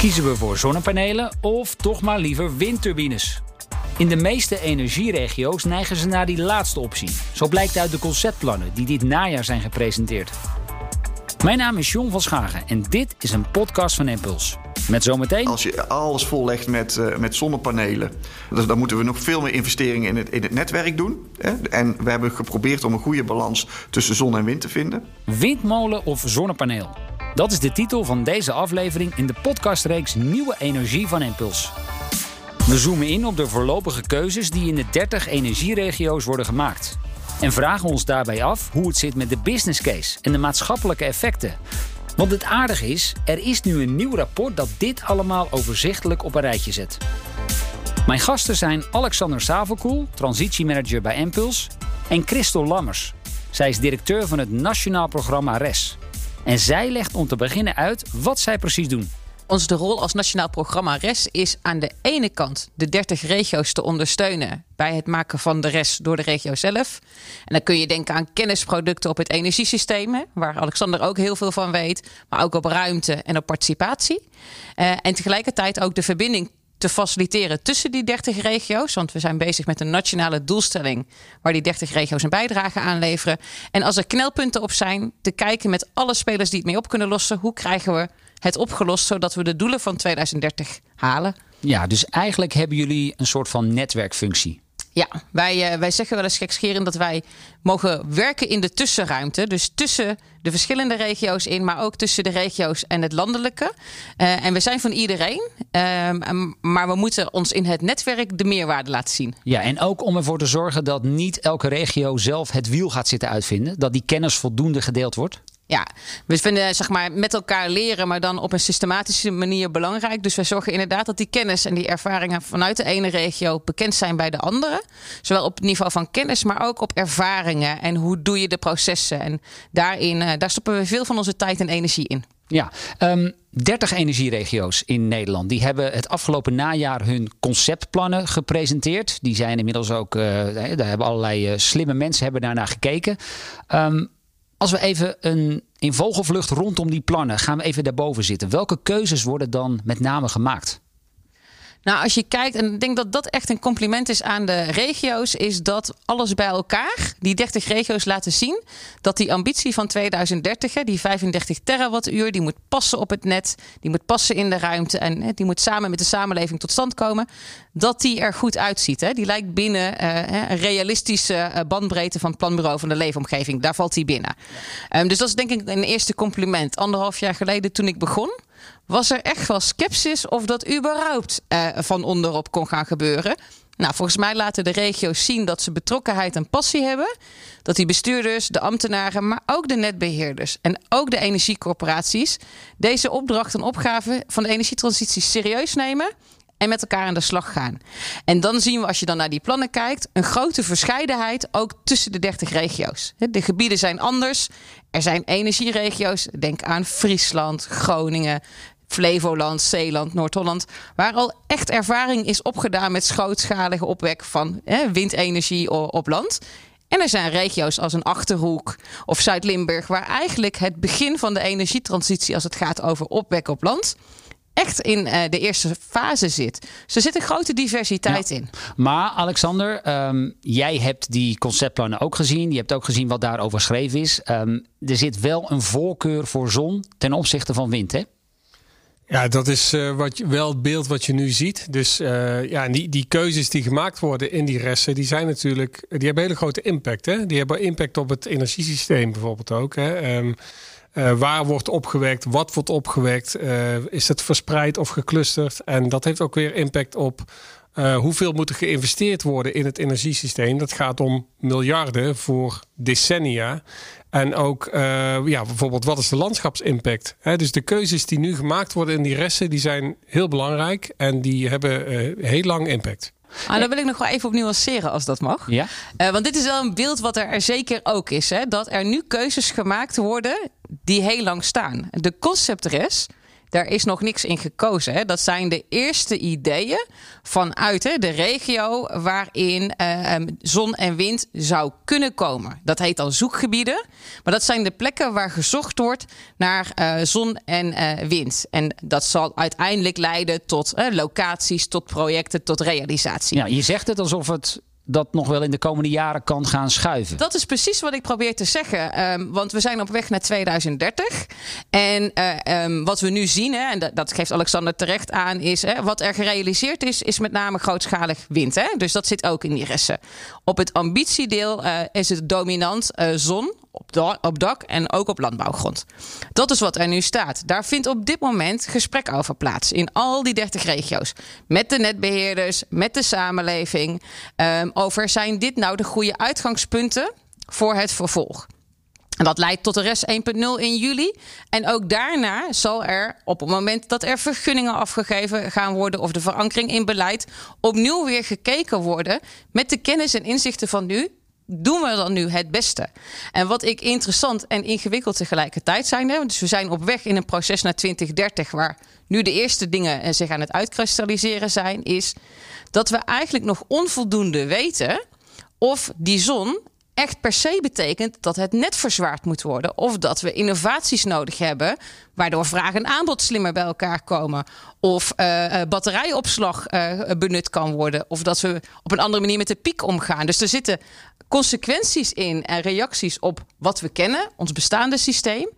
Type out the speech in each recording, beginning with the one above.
Kiezen we voor zonnepanelen of toch maar liever windturbines? In de meeste energieregio's neigen ze naar die laatste optie. Zo blijkt uit de conceptplannen die dit najaar zijn gepresenteerd. Mijn naam is John van Schagen en dit is een podcast van Impuls. Met zometeen. Als je alles vollegt met, uh, met zonnepanelen, dus dan moeten we nog veel meer investeringen in het, in het netwerk doen. Hè? En we hebben geprobeerd om een goede balans tussen zon en wind te vinden. Windmolen of zonnepaneel? Dat is de titel van deze aflevering in de podcastreeks Nieuwe Energie van Impuls. We zoomen in op de voorlopige keuzes die in de 30 energieregio's worden gemaakt. En vragen ons daarbij af hoe het zit met de business case en de maatschappelijke effecten. Want het aardige is, er is nu een nieuw rapport dat dit allemaal overzichtelijk op een rijtje zet. Mijn gasten zijn Alexander Savelkoel, transitiemanager bij Impuls, en Christel Lammers. Zij is directeur van het Nationaal Programma RES. En zij legt om te beginnen uit wat zij precies doen. Onze rol als Nationaal Programma RES is aan de ene kant de 30 regio's te ondersteunen bij het maken van de RES door de regio zelf. En dan kun je denken aan kennisproducten op het energiesysteem, waar Alexander ook heel veel van weet, maar ook op ruimte en op participatie. Uh, en tegelijkertijd ook de verbinding te faciliteren tussen die 30 regio's. Want we zijn bezig met een nationale doelstelling waar die 30 regio's een bijdrage aan leveren. En als er knelpunten op zijn, te kijken met alle spelers die het mee op kunnen lossen. Hoe krijgen we het opgelost zodat we de doelen van 2030 halen? Ja, dus eigenlijk hebben jullie een soort van netwerkfunctie. Ja, wij, uh, wij zeggen wel eens gekscherend dat wij mogen werken in de tussenruimte. Dus tussen de verschillende regio's in, maar ook tussen de regio's en het landelijke. Uh, en we zijn van iedereen, uh, maar we moeten ons in het netwerk de meerwaarde laten zien. Ja, en ook om ervoor te zorgen dat niet elke regio zelf het wiel gaat zitten uitvinden. Dat die kennis voldoende gedeeld wordt. Ja, we vinden zeg maar met elkaar leren, maar dan op een systematische manier belangrijk. Dus wij zorgen inderdaad dat die kennis en die ervaringen vanuit de ene regio bekend zijn bij de andere. Zowel op het niveau van kennis, maar ook op ervaringen en hoe doe je de processen. En daarin, uh, daar stoppen we veel van onze tijd en energie in. Ja, um, 30 energieregio's in Nederland. Die hebben het afgelopen najaar hun conceptplannen gepresenteerd. Die zijn inmiddels ook, uh, daar hebben allerlei uh, slimme mensen hebben daarnaar gekeken. Um, als we even een, in vogelvlucht rondom die plannen gaan we even daarboven zitten. Welke keuzes worden dan met name gemaakt? Nou, als je kijkt, en ik denk dat dat echt een compliment is aan de regio's, is dat alles bij elkaar, die 30 regio's laten zien, dat die ambitie van 2030, die 35 terawattuur, die moet passen op het net, die moet passen in de ruimte en die moet samen met de samenleving tot stand komen, dat die er goed uitziet. Die lijkt binnen uh, een realistische bandbreedte van het planbureau van de leefomgeving. Daar valt die binnen. Um, dus dat is denk ik een eerste compliment. Anderhalf jaar geleden toen ik begon was er echt wel sceptisch of dat überhaupt uh, van onderop kon gaan gebeuren. Nou, volgens mij laten de regio's zien dat ze betrokkenheid en passie hebben. Dat die bestuurders, de ambtenaren, maar ook de netbeheerders en ook de energiecorporaties deze opdracht en opgave van de energietransitie serieus nemen en met elkaar aan de slag gaan. En dan zien we, als je dan naar die plannen kijkt, een grote verscheidenheid ook tussen de 30 regio's. De gebieden zijn anders. Er zijn energieregio's, denk aan Friesland, Groningen, Flevoland, Zeeland, Noord-Holland, waar al echt ervaring is opgedaan met grootschalige opwek van hè, windenergie op land. En er zijn regio's als een Achterhoek of Zuid-Limburg, waar eigenlijk het begin van de energietransitie, als het gaat over opwek op land, echt in uh, de eerste fase zit. Dus er zit een grote diversiteit ja. in. Maar Alexander, um, jij hebt die conceptplannen ook gezien. Je hebt ook gezien wat daarover geschreven is. Um, er zit wel een voorkeur voor zon ten opzichte van wind, hè? Ja, dat is uh, wat wel het beeld wat je nu ziet. Dus uh, ja, die, die keuzes die gemaakt worden in die resten, die zijn natuurlijk, die hebben hele grote impact. Hè? Die hebben impact op het energiesysteem bijvoorbeeld ook. Hè? Um, uh, waar wordt opgewekt? Wat wordt opgewekt? is het verspreid of geclusterd? En dat heeft ook weer impact op hoeveel moet er geïnvesteerd worden in het energiesysteem? Dat gaat om miljarden voor decennia. En ook uh, ja, bijvoorbeeld wat is de landschapsimpact? He, dus de keuzes die nu gemaakt worden in die resten, die zijn heel belangrijk en die hebben uh, heel lang impact. Ah, dan wil ik nog wel even op nuanceren als dat mag. Ja? Uh, want dit is wel een beeld wat er, er zeker ook is. Hè? Dat er nu keuzes gemaakt worden die heel lang staan. De conceptres daar is nog niks in gekozen. Hè. Dat zijn de eerste ideeën vanuit hè, de regio waarin uh, zon en wind zou kunnen komen. Dat heet al zoekgebieden. Maar dat zijn de plekken waar gezocht wordt naar uh, zon en uh, wind. En dat zal uiteindelijk leiden tot locaties, tot projecten, tot realisatie. Ja, je zegt het alsof het dat nog wel in de komende jaren kan gaan schuiven. Dat is precies wat ik probeer te zeggen. Um, want we zijn op weg naar 2030. En uh, um, wat we nu zien, hè, en dat, geeft Alexander terecht aan, is hè, wat er gerealiseerd is, is met name grootschalig wind. Hè? Dus dat zit ook in die resten. Op het ambitiedeel uh, is het dominant uh, zon op, op dak en ook op landbouwgrond. Dat is wat er nu staat. Daar vindt op dit moment gesprek over plaats in al die 30 regio's. Met de netbeheerders, met de samenleving. Um, over zijn dit nou de goede uitgangspunten voor het vervolg? En dat leidt tot de rest 1.0 in juli. En ook daarna zal er op het moment dat er vergunningen afgegeven gaan worden of de verankering in beleid opnieuw weer gekeken worden met de kennis en inzichten van nu doen we dan nu het beste? En wat ik interessant en ingewikkeld tegelijkertijd zijn, hè, dus we zijn op weg in een proces naar 2030, waar nu de eerste dingen eh, zich aan het uitkristalliseren zijn, is dat we eigenlijk nog onvoldoende weten of die zon echt per se betekent dat het net verzwaard moet worden. Of dat we innovaties nodig hebben, waardoor vraag en aanbod slimmer bij elkaar komen. Of uh, batterijopslag uh, benut kan worden. Of dat we op een andere manier met de piek omgaan. Dus er zitten consequenties in en reacties op wat we kennen, ons bestaande systeem.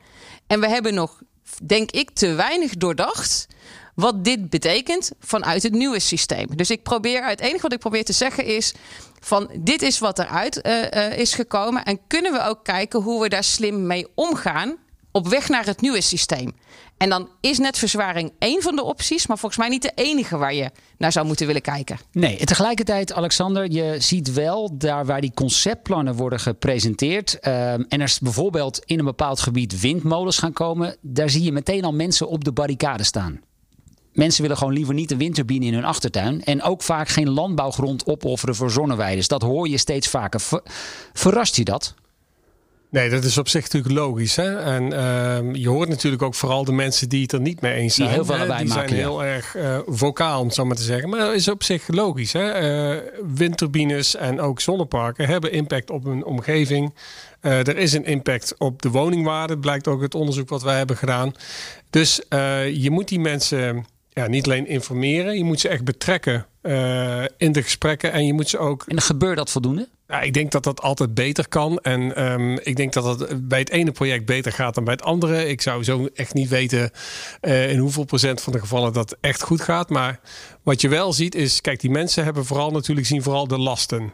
En we hebben nog, denk ik, te weinig doordacht wat dit betekent vanuit het nieuwe systeem. Dus ik probeer, het enige wat ik probeer te zeggen is van dit is wat eruit uh, uh, is gekomen en kunnen we ook kijken hoe we daar slim mee omgaan op weg naar het nieuwe systeem. En dan is netverzwaring één van de opties, maar volgens mij niet de enige waar je naar zou moeten willen kijken. Nee, tegelijkertijd, Alexander, je ziet wel daar waar die conceptplannen worden gepresenteerd. Uh, en er bijvoorbeeld in een bepaald gebied windmolens gaan komen, daar zie je meteen al mensen op de barricade staan. Mensen willen gewoon liever niet een windturbine in hun achtertuin. En ook vaak geen landbouwgrond opofferen voor zonneweiden. Dat hoor je steeds vaker. Ver, verrast je dat? Nee, dat is op zich natuurlijk logisch. Hè? En uh, je hoort natuurlijk ook vooral de mensen die het er niet mee eens zijn. Die heel veel hè? Die zijn heel erg uh, vocaal, om het zo maar te zeggen. Maar dat is op zich logisch. Hè? Uh, windturbines en ook zonneparken hebben impact op hun omgeving. Uh, er is een impact op de woningwaarde. blijkt ook uit onderzoek wat wij hebben gedaan. Dus je moet die mensen ja, niet alleen informeren. Je moet ze echt betrekken uh, in de gesprekken. En je moet ze ook. En gebeurt dat voldoende? Ja, ik denk dat dat altijd beter kan. En um, ik denk dat dat bij het ene project beter gaat dan bij het andere. Ik zou zo echt niet weten uh, in hoeveel procent van de gevallen dat echt goed gaat. Maar wat je wel ziet is, kijk, die mensen hebben vooral natuurlijk zien vooral de lasten.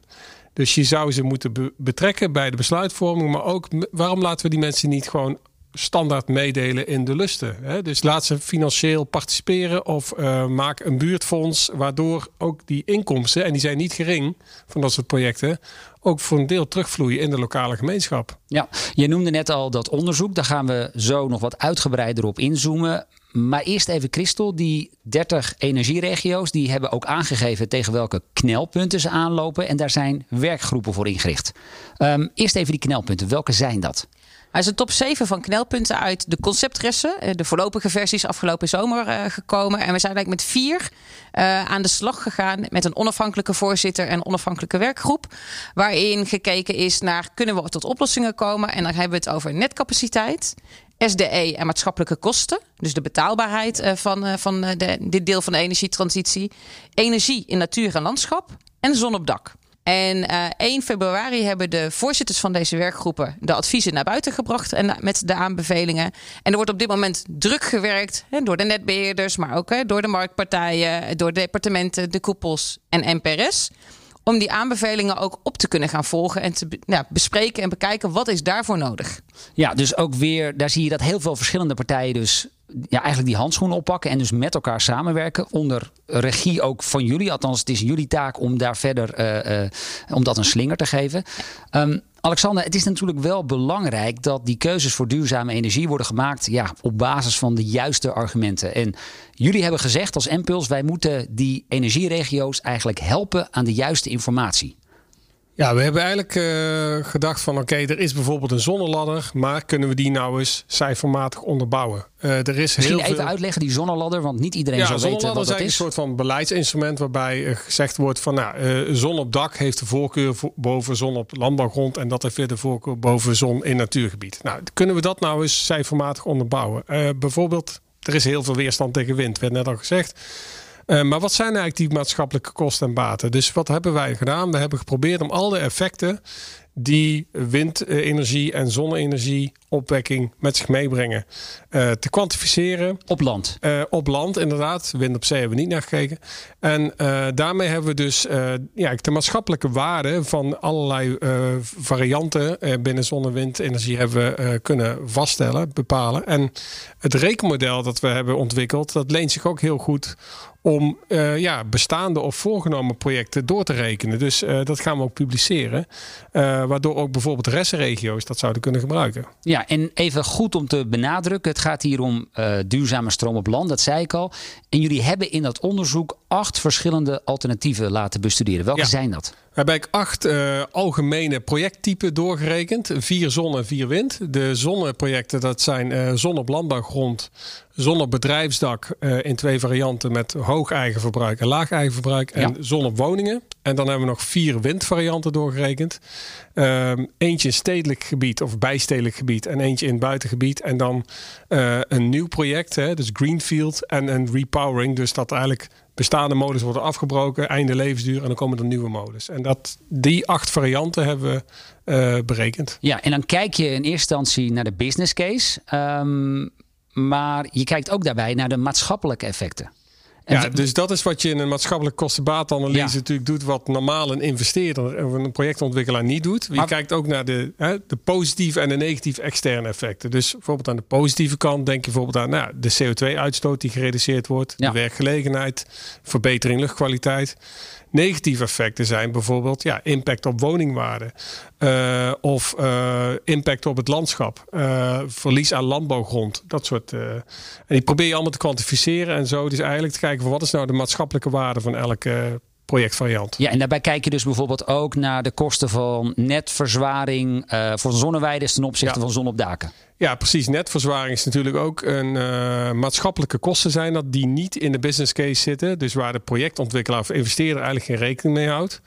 Dus je zou ze moeten be betrekken bij de besluitvorming. Maar ook waarom laten we die mensen niet gewoon standaard meedelen in de lusten. Hè? Dus laat ze financieel participeren of uh, maak een buurtfonds, waardoor ook die inkomsten, en die zijn niet gering van dat soort projecten, ook voor een deel terugvloeien in de lokale gemeenschap. Ja, je noemde net al dat onderzoek, daar gaan we zo nog wat uitgebreider op inzoomen. Maar eerst even Christel, die 30 energieregio's die hebben ook aangegeven tegen welke knelpunten ze aanlopen. En daar zijn werkgroepen voor ingericht. Um, eerst even die knelpunten, welke zijn dat? Hij is een top 7 van knelpunten uit de conceptressen. De voorlopige versies afgelopen zomer uh, gekomen. En we zijn eigenlijk met vier uh, aan de slag gegaan. Met een onafhankelijke voorzitter en onafhankelijke werkgroep. Waarin gekeken is naar kunnen we tot oplossingen komen. En dan hebben we het over netcapaciteit. SDE en maatschappelijke kosten. Dus de betaalbaarheid van, van de, dit deel van de energietransitie. Energie in natuur en landschap. En zon op dak. En uh, 1 februari hebben de voorzitters van deze werkgroepen de adviezen naar buiten gebracht en met de aanbevelingen. En er wordt op dit moment druk gewerkt hè, door de netbeheerders, maar ook hè, door de marktpartijen, door de departementen, de koepels en NPRS. Om die aanbevelingen ook op te kunnen gaan volgen en te ja, bespreken en bekijken wat is daarvoor nodig. Ja, dus ook weer, daar zie je dat heel veel verschillende partijen dus ja, eigenlijk die handschoenen oppakken en dus met elkaar samenwerken. Onder regie ook van jullie. Althans, het is jullie taak om daar verder uh, uh, om dat een slinger te geven. Um, Alexander, het is natuurlijk wel belangrijk dat die keuzes voor duurzame energie worden gemaakt ja, op basis van de juiste argumenten. En jullie hebben gezegd als Impuls, wij moeten die energieregio's eigenlijk helpen aan de juiste informatie. Ja, we hebben eigenlijk uh, gedacht van oké, er is bijvoorbeeld een zonneladder, maar kunnen we die nou eens cijfermatig onderbouwen? Uh, er is Misschien heel even veel... uitleggen die zonneladder, want niet iedereen ja, zou weten wat dat is. zonneladder is een soort van beleidsinstrument waarbij gezegd wordt van nou, zon op dak heeft de voorkeur boven zon op landbouwgrond en dat heeft weer de voorkeur boven zon in natuurgebied. Nou, kunnen we dat nou eens cijfermatig onderbouwen? bijvoorbeeld, er is heel veel weerstand tegen wind, werd net al gezegd. Eh, maar wat zijn eigenlijk die maatschappelijke kosten en baten? Dus wat hebben wij gedaan? We hebben geprobeerd om al de effecten die windenergie en zonne-energie opwekking met zich meebrengen. Uh, te kwantificeren. Op land? Uh, op land, inderdaad. Wind op zee hebben we niet naar gekeken. En uh, daarmee hebben we dus ja, de maatschappelijke waarde van allerlei varianten binnen zonne- en windenergie hebben we kunnen vaststellen, bepalen. En het rekenmodel dat we hebben ontwikkeld, dat leent zich ook heel goed om uh, ja, bestaande of voorgenomen projecten door te rekenen. Dus uh, dat gaan we ook publiceren. Uh, waardoor ook bijvoorbeeld restregio's dat zouden kunnen gebruiken. Ja, en even goed om te benadrukken. Het gaat hier om duurzame stroom op land, dat zei ik al. En jullie hebben in dat onderzoek acht verschillende alternatieven laten bestuderen. Welke zijn dat? We hebben acht uh, algemene projecttypen doorgerekend. Vier zon en vier wind. De zonneprojecten dat zijn uh, zon op landbouwgrond, zon op bedrijfsdak uh, in twee varianten met hoog eigen verbruik en laag eigen verbruik. En ja. zon op woningen. En dan hebben we nog vier windvarianten doorgerekend. Um, eentje in stedelijk gebied of bijstedelijk gebied en eentje in buitengebied. En dan een nieuw project, hè, dus Greenfield en een repowering. Dus dat eigenlijk bestaande modus worden afgebroken, einde levensduur en dan komen er nieuwe modus. En dat, die acht varianten hebben we uh, berekend. Ja, en dan kijk je in eerste instantie naar de business case. Um, maar je kijkt ook daarbij naar de maatschappelijke effecten. Ja, dus dat is wat je in een maatschappelijk kostenbaatanalyse ja. natuurlijk doet, wat normaal een investeerder of een projectontwikkelaar niet doet. Je kijkt ook naar de, hè, de positieve en de negatieve externe effecten. Dus bijvoorbeeld aan de positieve kant denk je bijvoorbeeld aan nou, de CO2-uitstoot die gereduceerd wordt, de werkgelegenheid, verbetering luchtkwaliteit. Negatieve effecten zijn bijvoorbeeld ja, impact op woningwaarde uh, of uh, impact op het landschap, uh, verlies aan landbouwgrond, dat soort. en die probeer je allemaal te kwantificeren en zo. Dus eigenlijk te kijken van wat is nou de maatschappelijke waarde van elke projectvariant. Ja, en daarbij kijk je dus bijvoorbeeld ook naar de kosten van netverzwaring uh, voor zonneweiden ten opzichte ja. van zon op daken. Ja, precies. Netverzwaring is natuurlijk ook een uh, maatschappelijke kosten zijn dat die niet in de business case zitten. Dus waar de projectontwikkelaar of investeerder eigenlijk geen rekening mee houdt.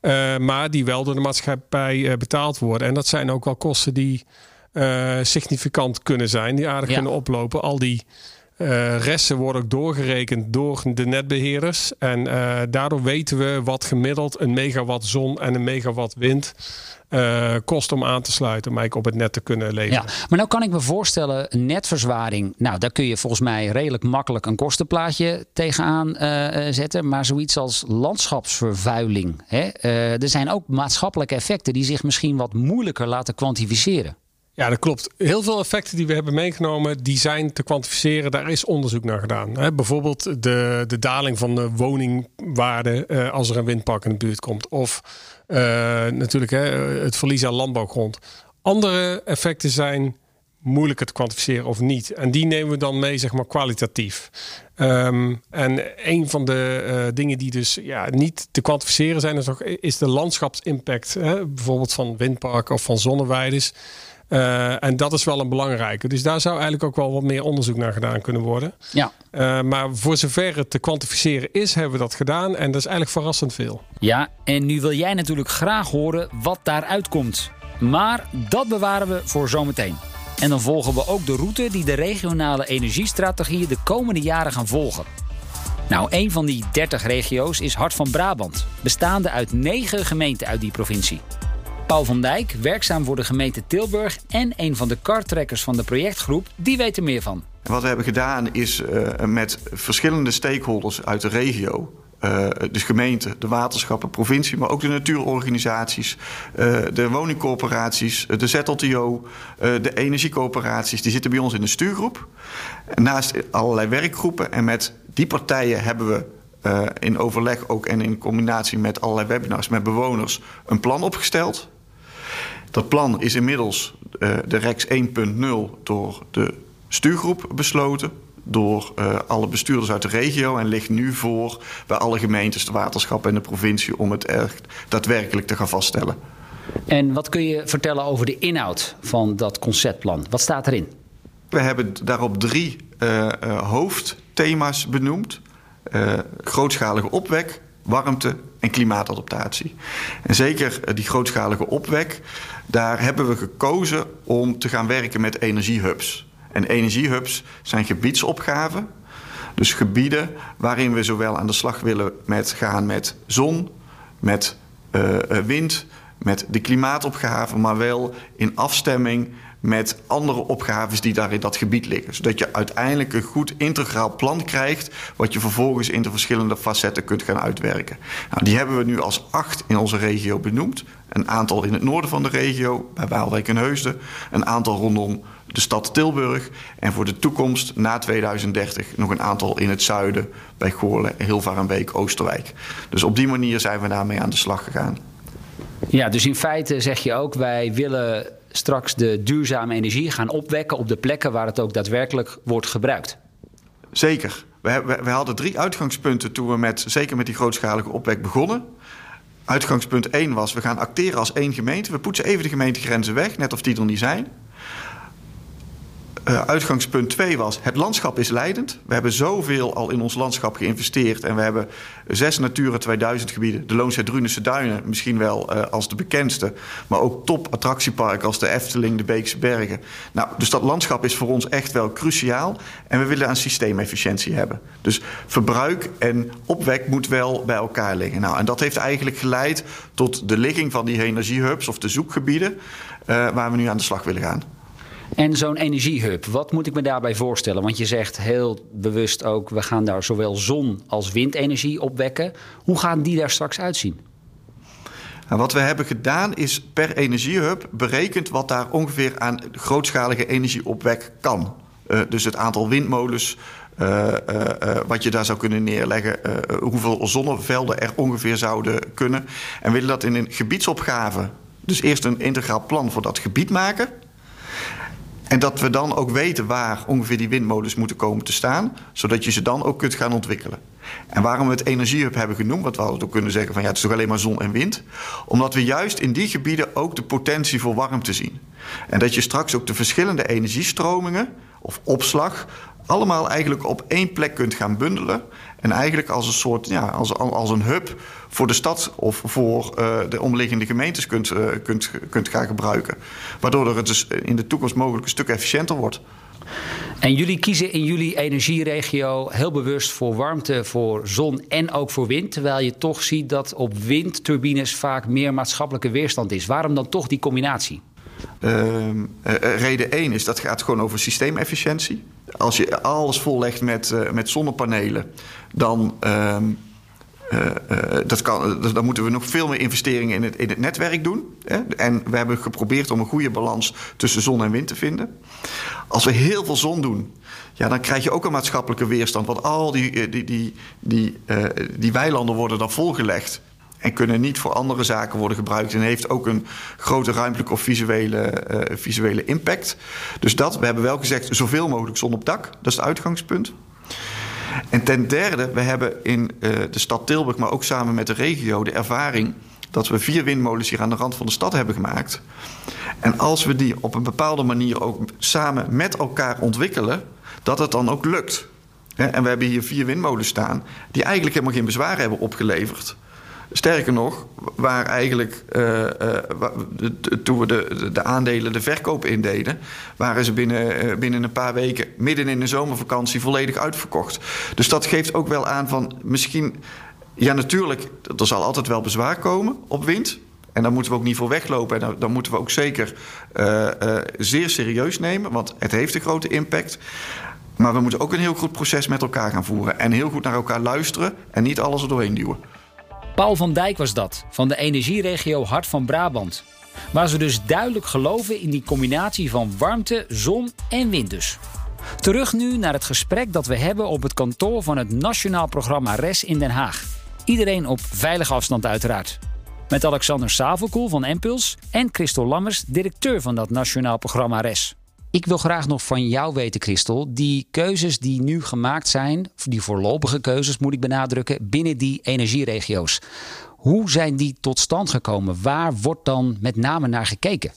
Uh, maar die wel door de maatschappij betaald worden. En dat zijn ook wel kosten die significant kunnen zijn, die aardig ja. kunnen oplopen. Al die resten worden ook doorgerekend door de netbeheerders. En daardoor weten we wat gemiddeld een megawatt zon en een megawatt wind uh, kost om aan te sluiten, om eigenlijk op het net te kunnen leveren. Ja, maar nou kan ik me voorstellen, netverzwaring, nou daar kun je volgens mij redelijk makkelijk een kostenplaatje tegenaan zetten. Maar zoiets als landschapsvervuiling, hè? er zijn ook maatschappelijke effecten die zich misschien wat moeilijker laten kwantificeren. Ja, dat klopt. Heel veel effecten die we hebben meegenomen, die zijn te kwantificeren. Daar is onderzoek naar gedaan. Bijvoorbeeld de, de daling van de woningwaarde uh, als er een windpark in de buurt komt. Of uh, natuurlijk hè, het verlies aan landbouwgrond. Andere effecten zijn moeilijker te kwantificeren of niet. En die nemen we dan mee, zeg maar, kwalitatief. Um, en een van de uh, dingen die dus ja, niet te kwantificeren zijn, is, is de landschapsimpact. Hè? Bijvoorbeeld van windparken of van zonneweides. Uh, en dat is wel een belangrijke. Dus daar zou eigenlijk ook wel wat meer onderzoek naar gedaan kunnen worden. Ja. Uh, maar voor zover het te kwantificeren is, hebben we dat gedaan. En dat is eigenlijk verrassend veel. Ja, en nu wil jij natuurlijk graag horen wat daaruit komt. Maar dat bewaren we voor zometeen. En dan volgen we ook de route die de regionale energiestrategieën de komende jaren gaan volgen. Nou, een van die 30 regio's is Hart van Brabant, bestaande uit 9 gemeenten uit die provincie. Paul van Dijk, werkzaam voor de gemeente Tilburg en een van de kartrekkers van de projectgroep, die weet er meer van. Wat we hebben gedaan is uh, met verschillende stakeholders uit de regio, uh, dus gemeente, de waterschappen, provincie, maar ook de natuurorganisaties, uh, de woningcorporaties, de ZLTO, de energiecoöperaties, die zitten bij ons in de stuurgroep. Naast allerlei werkgroepen en met die partijen hebben we in overleg ook en in combinatie met allerlei webinars met bewoners een plan opgesteld. Dat plan is inmiddels uh, de REX 1.0 door de stuurgroep besloten. door uh, alle bestuurders uit de regio en ligt nu voor bij alle gemeentes, de waterschappen en de provincie om het echt daadwerkelijk te gaan vaststellen. En wat kun je vertellen over de inhoud van dat conceptplan? Wat staat erin? We hebben daarop drie uh, uh, hoofdthema's benoemd: grootschalige opwek, warmte en klimaatadaptatie. En zeker die grootschalige opwek, daar hebben we gekozen om te gaan werken met energiehubs. En energiehubs zijn gebiedsopgaven. Dus gebieden waarin we zowel aan de slag willen met gaan met zon, met uh, wind, met de klimaatopgaven, maar wel in afstemming met andere opgaves die daar in dat gebied liggen. Zodat je uiteindelijk een goed integraal plan krijgt, wat je vervolgens in de verschillende facetten kunt gaan uitwerken. Nou, die hebben we nu als acht in onze regio benoemd. Een aantal in het noorden van de regio, bij Waalwijk en Heusden. Een aantal rondom de stad Tilburg. En voor de toekomst, na 2030, nog een aantal in het zuiden, bij Goorlen, Hilvarenbeek, Oosterwijk. Dus op die manier zijn we daarmee aan de slag gegaan. Ja, dus in feite zeg je ook, wij willen straks de duurzame energie gaan opwekken op de plekken waar het ook daadwerkelijk wordt gebruikt. Zeker. We, we, we hadden drie uitgangspunten toen we met, zeker met die grootschalige opwek begonnen. Uitgangspunt 1 was, we gaan acteren als één gemeente. We poetsen even de gemeentegrenzen weg, net of die er niet zijn. Uh, uitgangspunt 2 was: het landschap is leidend. We hebben zoveel al in ons landschap geïnvesteerd. En we hebben zes Natura 2000 gebieden. De Loonse Drunense Duinen, misschien wel uh, als de bekendste. Maar ook top attractieparken als de Efteling, de Beekse Bergen. Nou, dus dat landschap is voor ons echt wel cruciaal. En we willen aan systeemefficiëntie hebben. Dus verbruik en opwek moet wel bij elkaar liggen. Nou, en dat heeft eigenlijk geleid tot de ligging van die energiehubs of de zoekgebieden. Uh, waar we nu aan de slag willen gaan. En zo'n energiehub, wat moet ik me daarbij voorstellen? Want je zegt heel bewust ook, we gaan daar zowel zon als windenergie opwekken. Hoe gaan die daar straks uitzien? Nou, wat we hebben gedaan is per energiehub berekend wat daar ongeveer aan grootschalige energieopwek kan. Uh, dus het aantal windmolens, uh, uh, wat je daar zou kunnen neerleggen, hoeveel zonnevelden er ongeveer zouden kunnen. En willen dat in een gebiedsopgave, dus eerst een integraal plan voor dat gebied maken. En dat we dan ook weten waar ongeveer die windmolens moeten komen te staan, zodat je ze dan ook kunt gaan ontwikkelen. En waarom we het energiehub hebben genoemd, want we hadden ook kunnen zeggen van ja, het is toch alleen maar zon en wind. Omdat we juist in die gebieden ook de potentie voor warmte zien. En dat je straks ook de verschillende energiestromingen of opslag allemaal eigenlijk op één plek kunt gaan bundelen. En eigenlijk als een soort, ja, als, als een hub voor de stad of voor uh, de omliggende gemeentes kunt, uh, kunt, kunt gaan gebruiken. Waardoor het dus in de toekomst mogelijk een stuk efficiënter wordt. En jullie kiezen in jullie energieregio heel bewust voor warmte, voor zon en ook voor wind. Terwijl je toch ziet dat op windturbines vaak meer maatschappelijke weerstand is. Waarom dan toch die combinatie? Uh, reden 1 is dat gaat gewoon over systeemefficiëntie. Als je alles vollegt met, uh, met zonnepanelen, dan. Uh, dat kan, dan moeten we nog veel meer investeringen in het, in het netwerk doen. Hè? En we hebben geprobeerd om een goede balans tussen zon en wind te vinden. Als we heel veel zon doen, ja, dan krijg je ook een maatschappelijke weerstand. Want al die, die, die, die, die weilanden worden dan volgelegd en kunnen niet voor andere zaken worden gebruikt. En heeft ook een grote ruimtelijke of visuele, visuele impact. Dus dat, we hebben wel gezegd, zoveel mogelijk zon op dak. Dat is het uitgangspunt. En ten derde, we hebben in uh, de stad Tilburg, maar ook samen met de regio, de ervaring dat we vier windmolens hier aan de rand van de stad hebben gemaakt. En als we die op een bepaalde manier ook samen met elkaar ontwikkelen, dat het dan ook lukt. En we hebben hier vier windmolens staan die eigenlijk helemaal geen bezwaar hebben opgeleverd. Sterker nog, waar eigenlijk uh, uh, toen we de, de aandelen de verkoop indeden, waren ze binnen, uh, binnen een paar weken midden in de zomervakantie volledig uitverkocht. Dus dat geeft ook wel aan van misschien, ja natuurlijk, er zal altijd wel bezwaar komen op wind. En daar moeten we ook niet voor weglopen. En dan moeten we ook zeker zeer serieus nemen, want het heeft een grote impact. Maar we moeten ook een heel goed proces met elkaar gaan voeren. En heel goed naar elkaar luisteren en niet alles er doorheen duwen. Paul van Dijk was dat, van de energieregio Hart van Brabant. Waar ze dus duidelijk geloven in die combinatie van warmte, zon en wind dus. Terug nu naar het gesprek dat we hebben op het kantoor van het Nationaal Programma RES in Den Haag. Iedereen op veilige afstand uiteraard. Met Alexander Savelkoel van Empuls en Christel Lammers, directeur van dat Nationaal Programma RES. Ik wil graag nog van jou weten, Christel. Die keuzes die nu gemaakt zijn, die voorlopige keuzes moet ik benadrukken, binnen die energieregio's. Hoe zijn die tot stand gekomen? Waar wordt dan met name naar gekeken?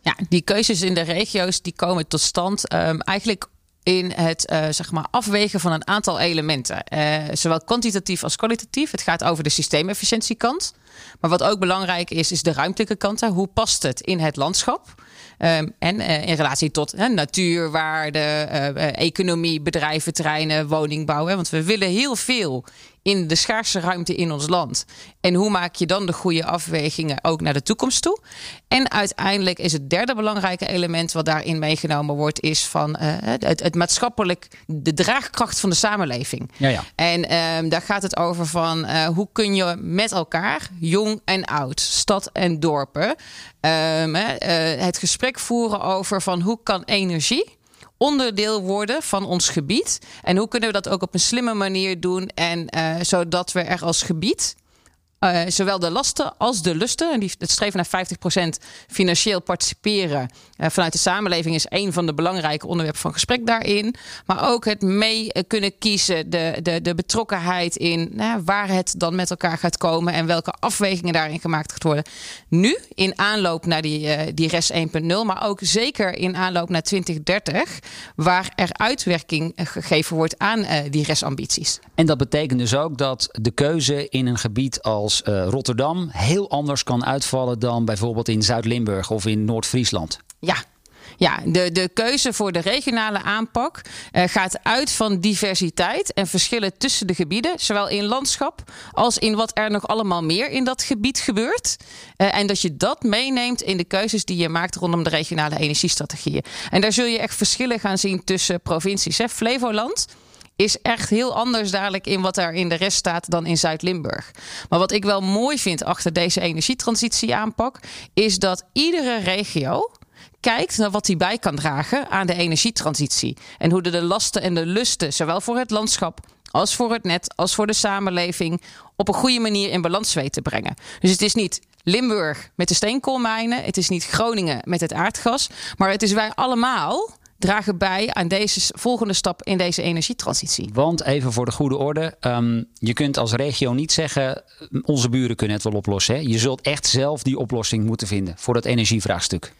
Ja, die keuzes in de regio's die komen tot stand um, eigenlijk in het uh, zeg maar afwegen van een aantal elementen. Uh, zowel kwantitatief als kwalitatief. Het gaat over de systeemefficiëntiekant. Maar wat ook belangrijk is, is de ruimtelijke kant. Hoe past het in het landschap? Um, en uh, in relatie tot uh, natuurwaarde, uh, economie, bedrijven, treinen, woningbouw. Hè? Want we willen heel veel in de schaarse ruimte in ons land. En hoe maak je dan de goede afwegingen ook naar de toekomst toe? En uiteindelijk is het derde belangrijke element wat daarin meegenomen wordt, is van uh, het, het, maatschappelijk, de draagkracht van de samenleving. Ja, ja. En uh, daar gaat het over van uh, hoe kun je met elkaar, jong en oud, stad en dorpen, ehm, het gesprek voeren over van hoe kan energie onderdeel worden van ons gebied. En hoe kunnen we dat ook op een slimme manier doen en uh, zodat we er als gebied uh, zowel de lasten als de lusten. En die, het streven naar 50% financieel participeren uh, vanuit de samenleving is een van de belangrijke onderwerpen van gesprek daarin. Maar ook het mee kunnen kiezen, de, de, de betrokkenheid in nou, waar het dan met elkaar gaat komen en welke afwegingen daarin gemaakt gaat worden. Nu in aanloop naar die, uh, die RES 1.0, maar ook zeker in aanloop naar 2030, waar er uitwerking gegeven wordt aan die RES-ambities. En dat betekent dus ook dat de keuze in een gebied als als uh, Rotterdam heel anders kan uitvallen dan bijvoorbeeld in Zuid-Limburg of in Noord-Friesland. Ja, ja, de, de keuze voor de regionale aanpak uh, gaat uit van diversiteit en verschillen tussen de gebieden, zowel in landschap als in wat er nog allemaal meer in dat gebied gebeurt. Uh, en dat je dat meeneemt in de keuzes die je maakt rondom de regionale energiestrategieën. En daar zul je echt verschillen gaan zien tussen provincies. Hè. Flevoland is echt heel anders dadelijk in wat er in de rest staat dan in Zuid-Limburg. Maar wat ik wel mooi vind achter deze energietransitieaanpak, is dat iedere regio kijkt naar wat hij bij kan dragen aan de energietransitie. En hoe de, de lasten en de lusten, zowel voor het landschap als voor het net, als voor de samenleving, op een goede manier in balans weet te brengen. Dus het is niet Limburg met de steenkoolmijnen, het is niet Groningen met het aardgas, maar het is wij allemaal dragen bij aan deze volgende stap in deze energietransitie. Want even voor de goede orde, um, je kunt als regio niet zeggen onze buren kunnen het wel oplossen. Hè? Je zult echt zelf die oplossing moeten vinden voor dat energievraagstuk.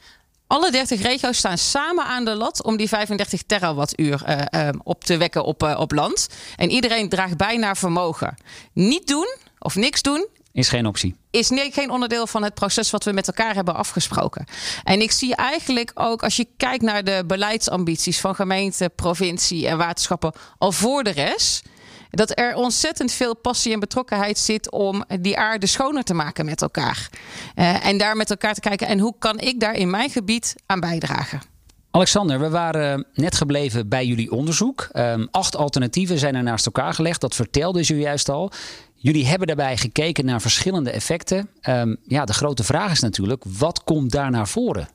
Alle 30 regio's staan samen aan de lat om die 35 terawattuur uh, uh, op te wekken op, uh, op land. En iedereen draagt bij naar vermogen. Niet doen of niks doen is geen optie. Is nee, geen onderdeel van het proces wat we met elkaar hebben afgesproken. En ik zie eigenlijk ook, als je kijkt naar de beleidsambities van gemeente, provincie en waterschappen al voor de rest. Dat er ontzettend veel passie en betrokkenheid zit om die aarde schoner te maken met elkaar. Uh, en daar met elkaar te kijken. En hoe kan ik daar in mijn gebied aan bijdragen? Alexander, we waren net gebleven bij jullie onderzoek. Um, acht alternatieven zijn er naast elkaar gelegd. Dat vertelde je juist al. Jullie hebben daarbij gekeken naar verschillende effecten. Um, ja, de grote vraag is natuurlijk, wat komt daar naar voren?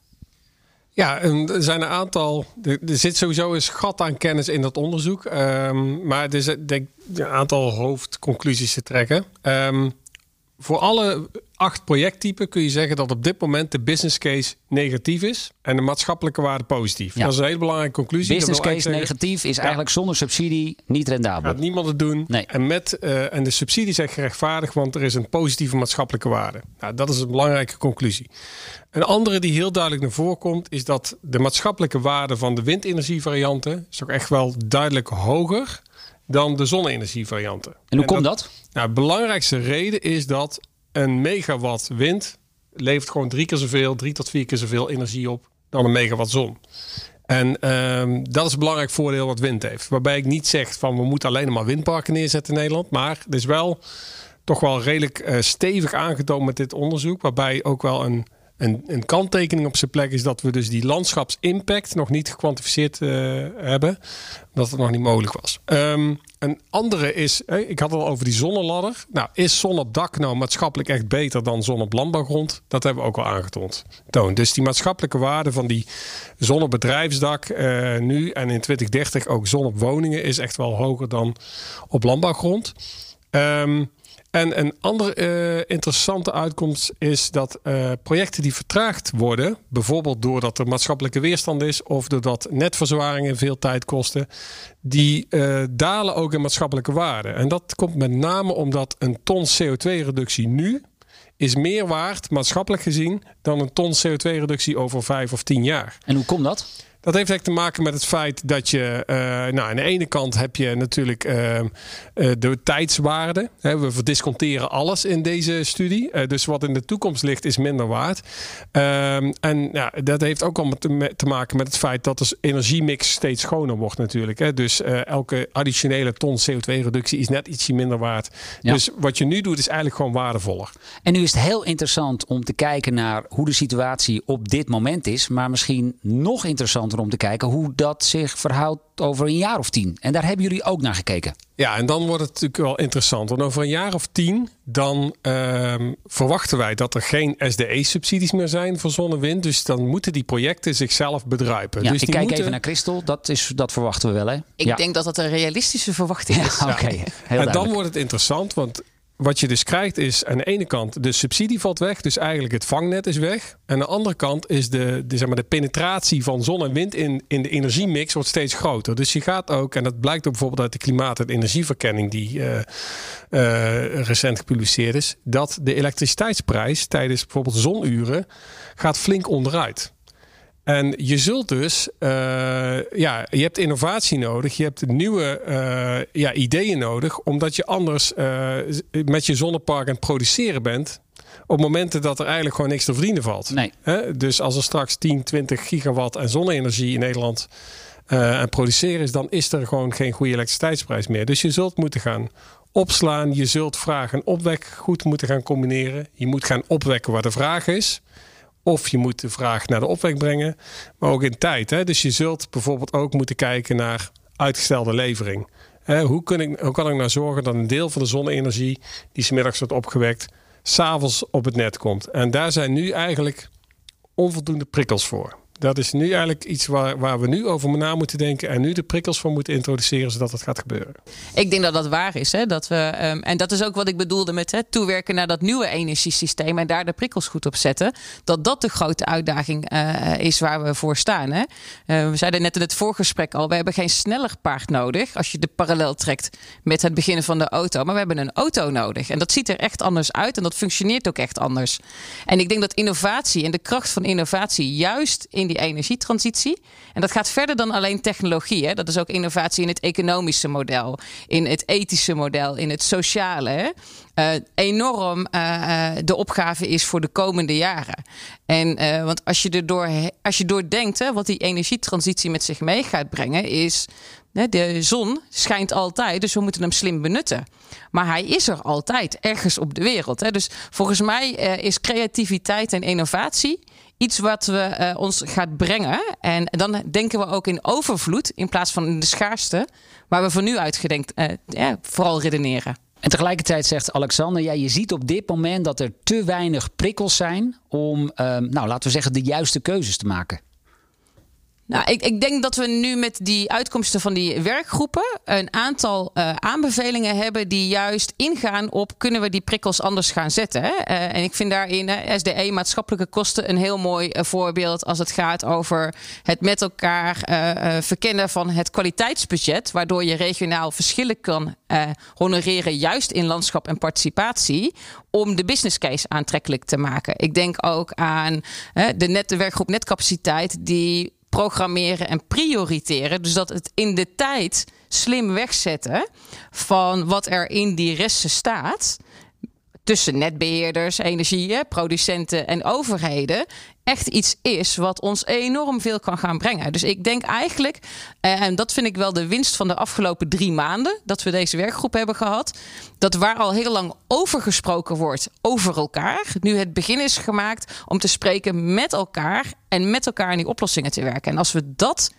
Ja, er zijn een aantal. Er, zit sowieso een gat aan kennis in dat onderzoek. Um, maar er denk, een aantal hoofdconclusies te trekken. Um, voor alle acht projecttypen kun je zeggen dat op dit moment de business case negatief is en de maatschappelijke waarde positief. Ja. Dat is een hele belangrijke conclusie. Business case zeggen, negatief is ja. eigenlijk zonder subsidie niet rendabel. Gaat niemand het doen. Nee. En, met, uh, en de subsidie zijn gerechtvaardigd, want er is een positieve maatschappelijke waarde. Nou, dat is een belangrijke conclusie. Een andere die heel duidelijk naar voren komt, is dat de maatschappelijke waarde van de windenergievarianten is ook echt wel duidelijk hoger dan de zonne-energievarianten. En hoe komt dat? dat? Nou, de belangrijkste reden is dat een megawatt wind levert gewoon drie keer zoveel, drie tot vier keer zoveel energie op dan een megawatt zon. En um, dat is een belangrijk voordeel wat wind heeft. Waarbij ik niet zeg van we moeten alleen maar windparken neerzetten in Nederland. Maar het is wel toch wel redelijk uh, stevig aangetoond met dit onderzoek. Waarbij ook wel een een, een kanttekening op zijn plek is dat we dus die landschapsimpact nog niet gekwantificeerd uh, hebben. Dat het nog niet mogelijk was. Um, een andere is, ik had het al over die zonneladder. Nou, is zon op dak nou maatschappelijk echt beter dan zon op landbouwgrond? Dat hebben we ook al aangetoond. Toon. Dus die maatschappelijke waarde van die zon op bedrijfsdak uh, nu en in 2030 ook zon op woningen is echt wel hoger dan op landbouwgrond. Um, En een andere uh, interessante uitkomst is dat uh, projecten die vertraagd worden, bijvoorbeeld doordat er maatschappelijke weerstand is of doordat netverzwaringen veel tijd kosten, die uh, dalen ook in maatschappelijke waarde. En dat komt met name omdat een ton CO2-reductie nu is meer waard, maatschappelijk gezien, dan een ton CO2-reductie over vijf of tien jaar. En hoe komt dat? Dat heeft eigenlijk te maken met het feit dat je, uh, nou, aan de ene kant heb je natuurlijk uh, uh, de tijdswaarde. Hè, we verdisconteren alles in deze studie. dus wat in de toekomst ligt, is minder waard. Ehm, en ja, dat heeft ook allemaal te, te, maken met het feit dat de energiemix steeds schoner wordt, natuurlijk. Hè. Dus elke additionele ton CO2-reductie is net ietsje minder waard. Ja. Dus wat je nu doet, is eigenlijk gewoon waardevoller. En nu is het heel interessant om te kijken naar hoe de situatie op dit moment is. Maar misschien nog interessanter om te kijken hoe dat zich verhoudt over een jaar of tien. En daar hebben jullie ook naar gekeken. Ja, en dan wordt het natuurlijk wel interessant. Want over een jaar of tien, dan uh, verwachten wij dat er geen SDE-subsidies meer zijn voor zonne-wind. Dus dan moeten die projecten zichzelf bedruipen. Ja, dus ik die kijk moeten... even naar Christel. Dat, is, dat verwachten we wel, hè? Ik ja. denk dat dat een realistische verwachting is. Ja, Oké, okay. En dan wordt het interessant, want wat je dus krijgt is aan de ene kant de subsidie valt weg, dus eigenlijk het vangnet is weg. Aan de andere kant is de, de, zeg maar, de penetratie van zon en wind in, in de energiemix wordt steeds groter. Dus je gaat ook, en dat blijkt ook bijvoorbeeld uit de klimaat- en energieverkenning die uh, uh, recent gepubliceerd is, dat de elektriciteitsprijs tijdens bijvoorbeeld zonuren gaat flink onderuit. En je zult dus, uh, ja, je hebt innovatie nodig, je hebt nieuwe uh, ja, ideeën nodig, omdat je anders uh, met je zonnepark aan het produceren bent. Op momenten dat er eigenlijk gewoon niks te verdienen valt. Nee. He? Dus als er straks 10, 20 gigawatt aan zonne-energie in Nederland aan produceren is, dan is er gewoon geen goede elektriciteitsprijs meer. Dus je zult moeten gaan opslaan, je zult vraag en opwek goed moeten gaan combineren. Je moet gaan opwekken waar de vraag is. Of je moet de vraag naar de opwek brengen, maar ook in tijd. Hè? Dus je zult bijvoorbeeld ook moeten kijken naar uitgestelde levering. Hoe, ik, hoe kan ik nou zorgen dat een deel van de zonne-energie die smiddags wordt opgewekt, s'avonds op het net komt? En daar zijn nu eigenlijk onvoldoende prikkels voor. Dat is nu eigenlijk iets waar, waar we nu over na moeten denken en nu de prikkels voor moeten introduceren zodat het gaat gebeuren. Ik denk dat dat waar is. Hè? Dat we, um, en dat is ook wat ik bedoelde met hè, toewerken naar dat nieuwe energiesysteem en daar de prikkels goed op zetten. Dat dat de grote uitdaging uh, is waar we voor staan. Hè? Uh, we zeiden net in het voorgesprek al, we hebben geen sneller paard nodig als je de parallel trekt met het beginnen van de auto. Maar we hebben een auto nodig. En dat ziet er echt anders uit en dat functioneert ook echt anders. En ik denk dat innovatie en de kracht van innovatie juist in die energietransitie. En dat gaat verder dan alleen technologie. Hè? Dat is ook innovatie in het economische model, in het ethische model, in het sociale. Hè? Uh, enorm uh, de opgave is voor de komende jaren. En want als je erdoor, als je doordenkt hè, wat die energietransitie met zich mee gaat brengen, is de zon schijnt altijd, dus we moeten hem slim benutten. Maar hij is er altijd, ergens op de wereld. Dus volgens mij is creativiteit en innovatie iets wat we uh, ons gaat brengen. En dan denken we ook in overvloed in plaats van in de schaarste, waar we van nu uit gedenkt, uh, ja, vooral redeneren. En tegelijkertijd zegt Alexander, ja, je ziet op dit moment dat er te weinig prikkels zijn om, uh, nou, laten we zeggen, de juiste keuzes te maken. Nou, ik, ik, denk dat we nu met die uitkomsten van die werkgroepen een aantal uh, aanbevelingen hebben die juist ingaan op kunnen we die prikkels anders gaan zetten. Hè? Uh, en ik vind daarin uh, SDE maatschappelijke kosten een heel mooi voorbeeld als het gaat over het met elkaar verkennen van het kwaliteitsbudget, waardoor je regionaal verschillen kan honoreren, juist in landschap en participatie, om de business case aantrekkelijk te maken. Ik denk ook aan de, de werkgroep netcapaciteit die programmeren en prioriteren. Dus dat het in de tijd slim wegzetten van wat er in die resten staat. Tussen netbeheerders, energie, producenten en overheden. Echt iets is wat ons enorm veel kan gaan brengen. Dus ik denk eigenlijk, en dat vind ik wel de winst van de afgelopen drie maanden. dat we deze werkgroep hebben gehad. dat waar al heel lang over gesproken wordt over elkaar. nu het begin is gemaakt om te spreken met elkaar. en met elkaar in die oplossingen te werken. En als we dat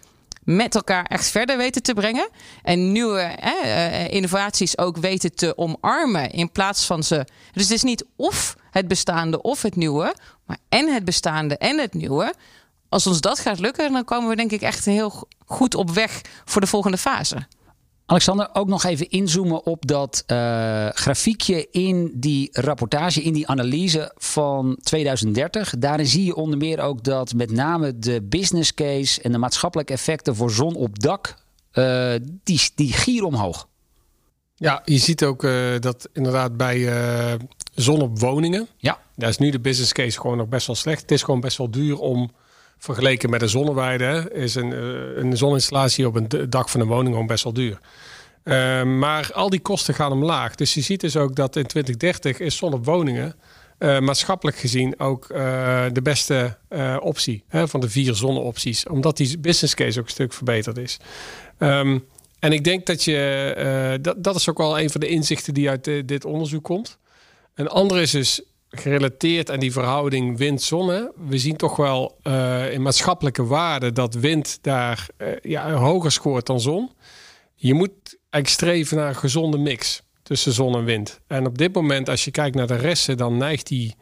met elkaar echt verder weten te brengen. En nieuwe eh, innovaties ook weten te omarmen in plaats van ze. Dus het is niet of het bestaande of het nieuwe, maar en het bestaande en het nieuwe. Als ons dat gaat lukken, dan komen we denk ik echt heel goed op weg voor de volgende fase. Alexander, ook nog even inzoomen op dat uh, grafiekje in die rapportage, in die analyse van 2030. Daarin zie je onder meer ook dat met name de business case en de maatschappelijke effecten voor zon op dak, uh, die, die gieren omhoog. Ja, je ziet ook uh, dat inderdaad bij zon op woningen. Ja. Daar is nu de business case gewoon nog best wel slecht. Het is gewoon best wel duur om vergeleken met een zonneweide is een, eh, een zoninstallatie op een dak van een woning gewoon best wel duur. Uh, maar al die kosten gaan omlaag. Dus je ziet dus ook dat in 2030 is zon op woningen uh, maatschappelijk gezien ook uh, de beste optie hè, van de vier zonneopties. Omdat die business case ook een stuk verbeterd is. Um, en ik denk dat je, dat, dat is ook wel een van de inzichten die uit dit onderzoek komt. Een andere is dus gerelateerd aan die verhouding wind-zonne. We zien toch wel uh, in maatschappelijke waarde dat wind daar uh, ja, hoger scoort dan zon. Je moet eigenlijk streven naar een gezonde mix tussen zon en wind. En op dit moment, als je kijkt naar de resten, dan neigt die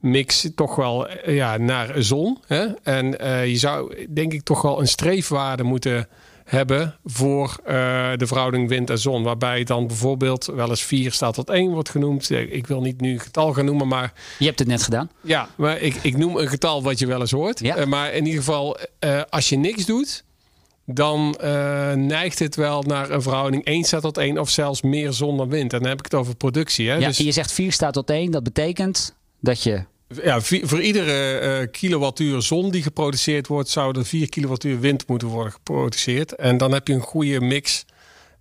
mix toch wel uh, ja, naar zon. Hè? En je zou denk ik toch wel een streefwaarde moeten hebben voor uh, de verhouding wind en zon. Waarbij dan bijvoorbeeld wel eens 4 staat tot 1 wordt genoemd. Ik wil niet nu een getal gaan noemen, maar... Je hebt het net gedaan. Ja, maar ik, ik noem een getal wat je wel eens hoort. Ja. Uh, maar in ieder geval, uh, als je niks doet... dan neigt het wel naar een verhouding 1 staat tot 1 of zelfs meer zon dan wind. En dan heb ik het over productie. Hè? Ja, dus... je zegt 4 staat tot 1. Dat betekent dat je ja, voor iedere uh, kilowattuur zon die geproduceerd wordt, zou er 4 kilowattuur wind moeten worden geproduceerd. En dan heb je een goede mix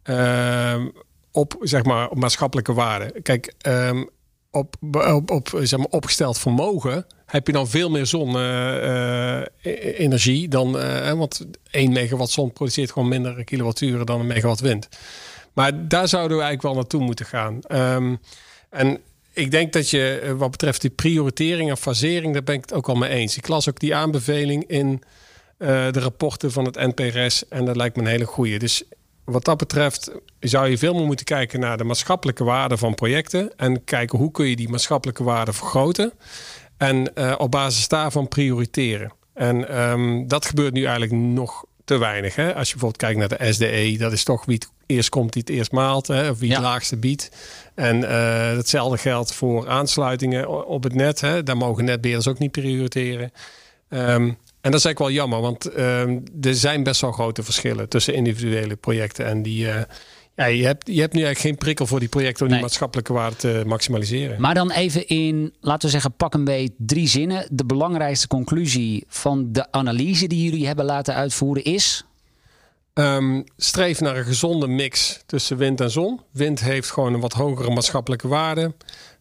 uh, op, zeg maar, maatschappelijke waarde. Kijk, um, op, op, op zeg maar, opgesteld vermogen heb je dan veel meer zonne-energie uh, dan. want 1 megawatt zon produceert gewoon minder kilowatturen dan een megawatt wind. Maar daar zouden we eigenlijk wel naartoe moeten gaan. Um, en ik denk dat je eh, wat betreft die prioritering en fasering, daar ben ik het ook al mee eens. Ik las ook die aanbeveling in uh, de rapporten van het NPRS en dat lijkt me een hele goede. Dus wat dat betreft zou je veel meer moeten kijken naar de maatschappelijke waarde van projecten en kijken hoe kun je die maatschappelijke waarde vergroten en uh, op basis daarvan prioriteren. En um, dat gebeurt nu eigenlijk nog te weinig. Hè? Als je bijvoorbeeld kijkt naar de SDE, dat is toch wie het eerst komt die het eerst maalt, hè? of wie het laagste biedt. En uh, hetzelfde geldt voor aansluitingen op het net. Hè? Daar mogen netbeheerders ook niet prioriteren. Um, en dat is eigenlijk wel jammer, want um, er zijn best wel grote verschillen tussen individuele projecten en die. Uh, ja, je, hebt, je hebt nu eigenlijk geen prikkel voor die projecten om nee. die maatschappelijke waarde te maximaliseren. Maar dan even in, laten we zeggen, pak een beetje drie zinnen. De belangrijkste conclusie van de analyse die jullie hebben laten uitvoeren is. Um, streef naar een gezonde mix tussen wind en zon. Wind heeft gewoon een wat hogere maatschappelijke waarde.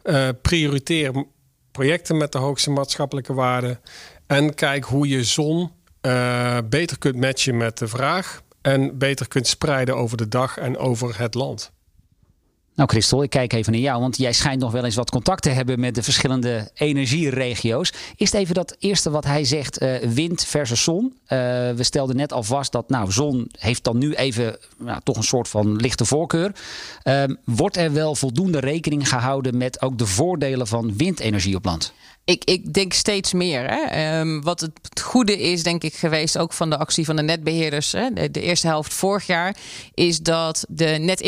Uh, prioriteer projecten met de hoogste maatschappelijke waarde. En kijk hoe je zon uh, beter kunt matchen met de vraag. En beter kunt spreiden over de dag en over het land. Nou, Christel, ik kijk even naar jou, want jij schijnt nog wel eens wat contact te hebben met de verschillende energieregio's. Is het even dat eerste wat hij zegt, uh, wind versus zon? Uh, we stelden net al vast dat nou, zon heeft dan nu even nou, toch een soort van lichte voorkeur. Uh, wordt er wel voldoende rekening gehouden met ook de voordelen van windenergie op land? Ik, ik denk steeds meer. Hè. Um, wat het goede is, denk ik, geweest ook van de actie van de netbeheerders. Hè, de, eerste helft vorig jaar. Is dat de net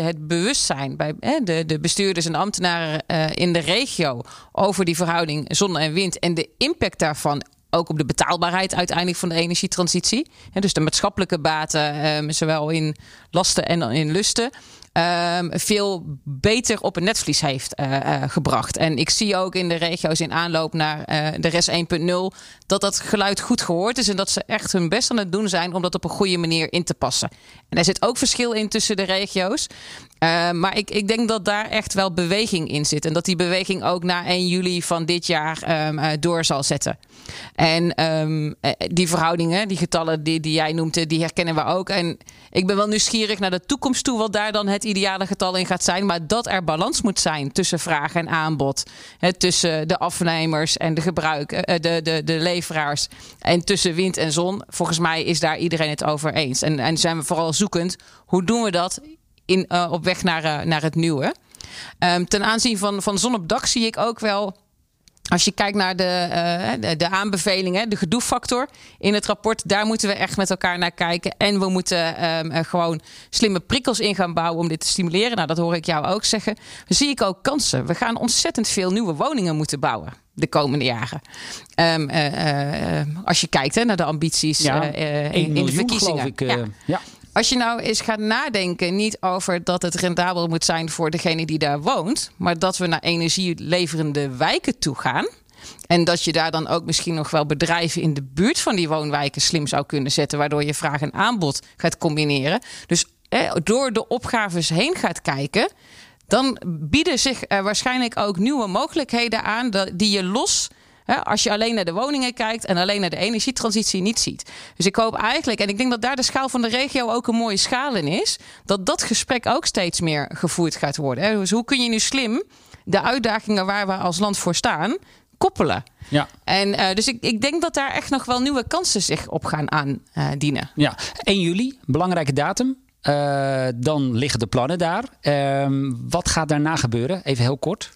het bewustzijn bij hè, de, de bestuurders en ambtenaren uh, in de regio. over die verhouding zon en wind. en de impact daarvan ook op de betaalbaarheid uiteindelijk van de energietransitie. dus de maatschappelijke baten, um, zowel in lasten en in lusten. Um, veel beter op een netvlies heeft uh, uh, gebracht. En ik zie ook in de regio's in aanloop naar uh, de RES 1.0 dat dat geluid goed gehoord is en dat ze echt hun best aan het doen zijn om dat op een goede manier in te passen. En er zit ook verschil in tussen de regio's. Uh, maar ik, ik denk dat daar echt wel beweging in zit. En dat die beweging ook na 1 juli van dit jaar um, uh, door zal zetten. En um, die verhoudingen, die getallen die, die jij noemt, die herkennen we ook. En ik ben wel nieuwsgierig naar de toekomst toe, wat daar dan het ideale getal in gaat zijn. Maar dat er balans moet zijn tussen vraag en aanbod. Hè, tussen de afnemers en de gebruik, de, de, de leveraars. En tussen wind en zon. Volgens mij is daar iedereen het over eens. En, en zijn we vooral zoekend. Hoe doen we dat in, uh, op weg naar, uh, naar het nieuwe? Um, ten aanzien van, van zon op dak zie ik ook wel Als je kijkt naar de, uh, de, aanbevelingen, de gedoefactor in het rapport, daar moeten we echt met elkaar naar kijken. En we moeten um, gewoon slimme prikkels in gaan bouwen om dit te stimuleren. Nou, dat hoor ik jou ook zeggen. Dan zie ik ook kansen. We gaan ontzettend veel nieuwe woningen moeten bouwen de komende jaren. Um, uh, uh, als je kijkt hè, naar de ambities ja, in, in, de verkiezingen. Ik, ja. ja. Als je nou eens gaat nadenken, niet over dat het rendabel moet zijn voor degene die daar woont, maar dat we naar energieleverende wijken toe gaan. En dat je daar dan ook misschien nog wel bedrijven in de buurt van die woonwijken slim zou kunnen zetten, waardoor je vraag en aanbod gaat combineren. Dus door de opgaves heen gaat kijken, dan bieden zich waarschijnlijk ook nieuwe mogelijkheden aan die je los als je alleen naar de woningen kijkt en alleen naar de energietransitie niet ziet. Dus ik hoop eigenlijk, en ik denk dat daar de schaal van de regio ook een mooie schaal in is, dat dat gesprek ook steeds meer gevoerd gaat worden. Dus hoe kun je nu slim de uitdagingen waar we als land voor staan, koppelen. Ja. En uh, dus ik, ik denk dat daar echt nog wel nieuwe kansen zich op gaan aandienen. ja, 1 juli, belangrijke datum. Uh, dan liggen de plannen daar. Uh, wat gaat daarna gebeuren? Even heel kort.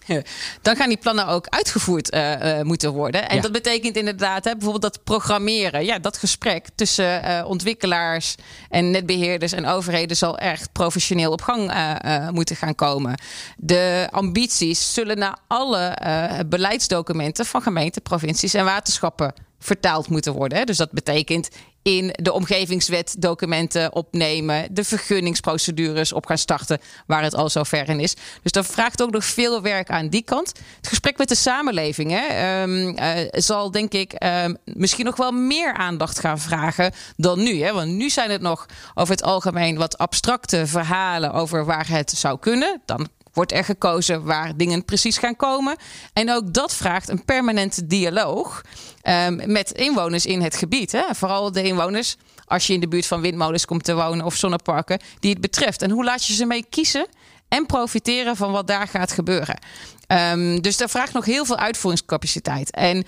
Dan gaan die plannen ook uitgevoerd uh, moeten worden. En ja. dat betekent inderdaad hè, bijvoorbeeld dat programmeren. Ja, dat gesprek tussen ontwikkelaars en netbeheerders en overheden zal echt professioneel op gang moeten gaan komen. De ambities zullen naar alle beleidsdocumenten van gemeenten, provincies en waterschappen vertaald moeten worden. Dus dat betekent in de omgevingswet documenten opnemen, de vergunningsprocedures op gaan starten, waar het al zo ver in is. Dus dat vraagt ook nog veel werk aan die kant. Het gesprek met de samenleving hè, um, uh, zal, denk ik, um, misschien nog wel meer aandacht gaan vragen dan nu. Hè? Want nu zijn het nog over het algemeen wat abstracte verhalen over waar het zou kunnen. Dan wordt er gekozen waar dingen precies gaan komen. En ook dat vraagt een permanente dialoog um, met inwoners in het gebied. Hè? Vooral de inwoners, als je in de buurt van windmolens komt te wonen of zonneparken, die het betreft. En hoe laat je ze mee kiezen? En profiteren van wat daar gaat gebeuren. Um, dus daar vraagt nog heel veel uitvoeringscapaciteit. En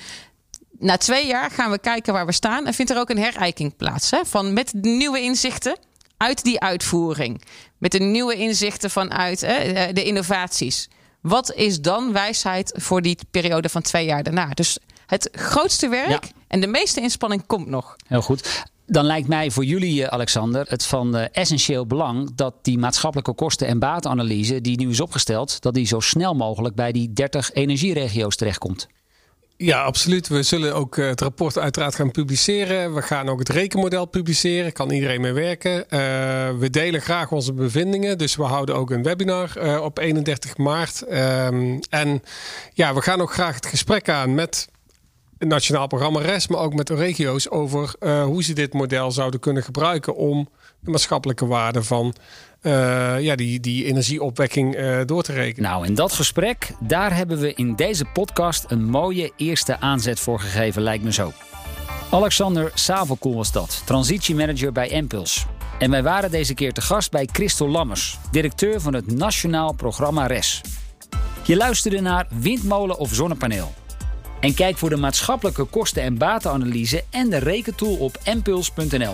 na twee jaar gaan we kijken waar we staan. En vindt er ook een herijking plaats. Hè? Van met nieuwe inzichten uit die uitvoering. Met de nieuwe inzichten vanuit hè, de innovaties. Wat is dan wijsheid voor die periode van twee jaar daarna? Dus het grootste werk en de meeste inspanning komt nog. Heel goed. Dan lijkt mij voor jullie, eh, Alexander, het van uh, essentieel belang dat die maatschappelijke kosten- en batenanalyse die nu is opgesteld, dat die zo snel mogelijk bij die 30 energieregio's terechtkomt. Ja, absoluut. We zullen ook eh, het rapport uiteraard gaan publiceren. We gaan ook het rekenmodel publiceren. Kan iedereen mee werken. Uh, we delen graag onze bevindingen. Dus we houden ook een webinar uh, op 31 maart. Um, en ja, we gaan ook graag het gesprek aan met het Nationaal Programma RES, maar ook met de regio's over hoe ze dit model zouden kunnen gebruiken om de maatschappelijke waarde van uh, ja, die, die energieopwekking uh, door te rekenen. Nou, in dat gesprek, daar hebben we in deze podcast een mooie eerste aanzet voor gegeven, lijkt me zo. Alexander Savelkoel was dat, transitiemanager bij Impuls. En wij waren deze keer te gast bij Christel Lammers, directeur van het Nationaal Programma RES. Je luisterde naar Windmolen of Zonnepaneel. En kijk voor de maatschappelijke kosten- en batenanalyse en de rekentool op mpuls.nl.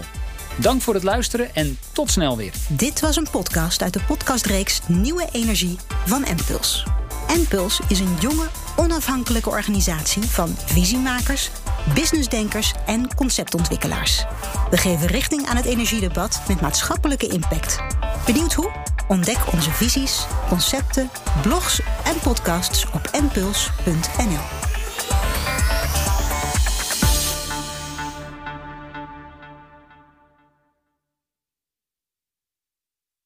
Dank voor het luisteren en tot snel weer. Dit was een podcast uit de podcastreeks Nieuwe Energie van Enpuls. Enpuls is een jonge, onafhankelijke organisatie van visiemakers, businessdenkers en conceptontwikkelaars. We geven richting aan het energiedebat met maatschappelijke impact. Benieuwd hoe? Ontdek onze visies, concepten, blogs en podcasts op npuls.nl.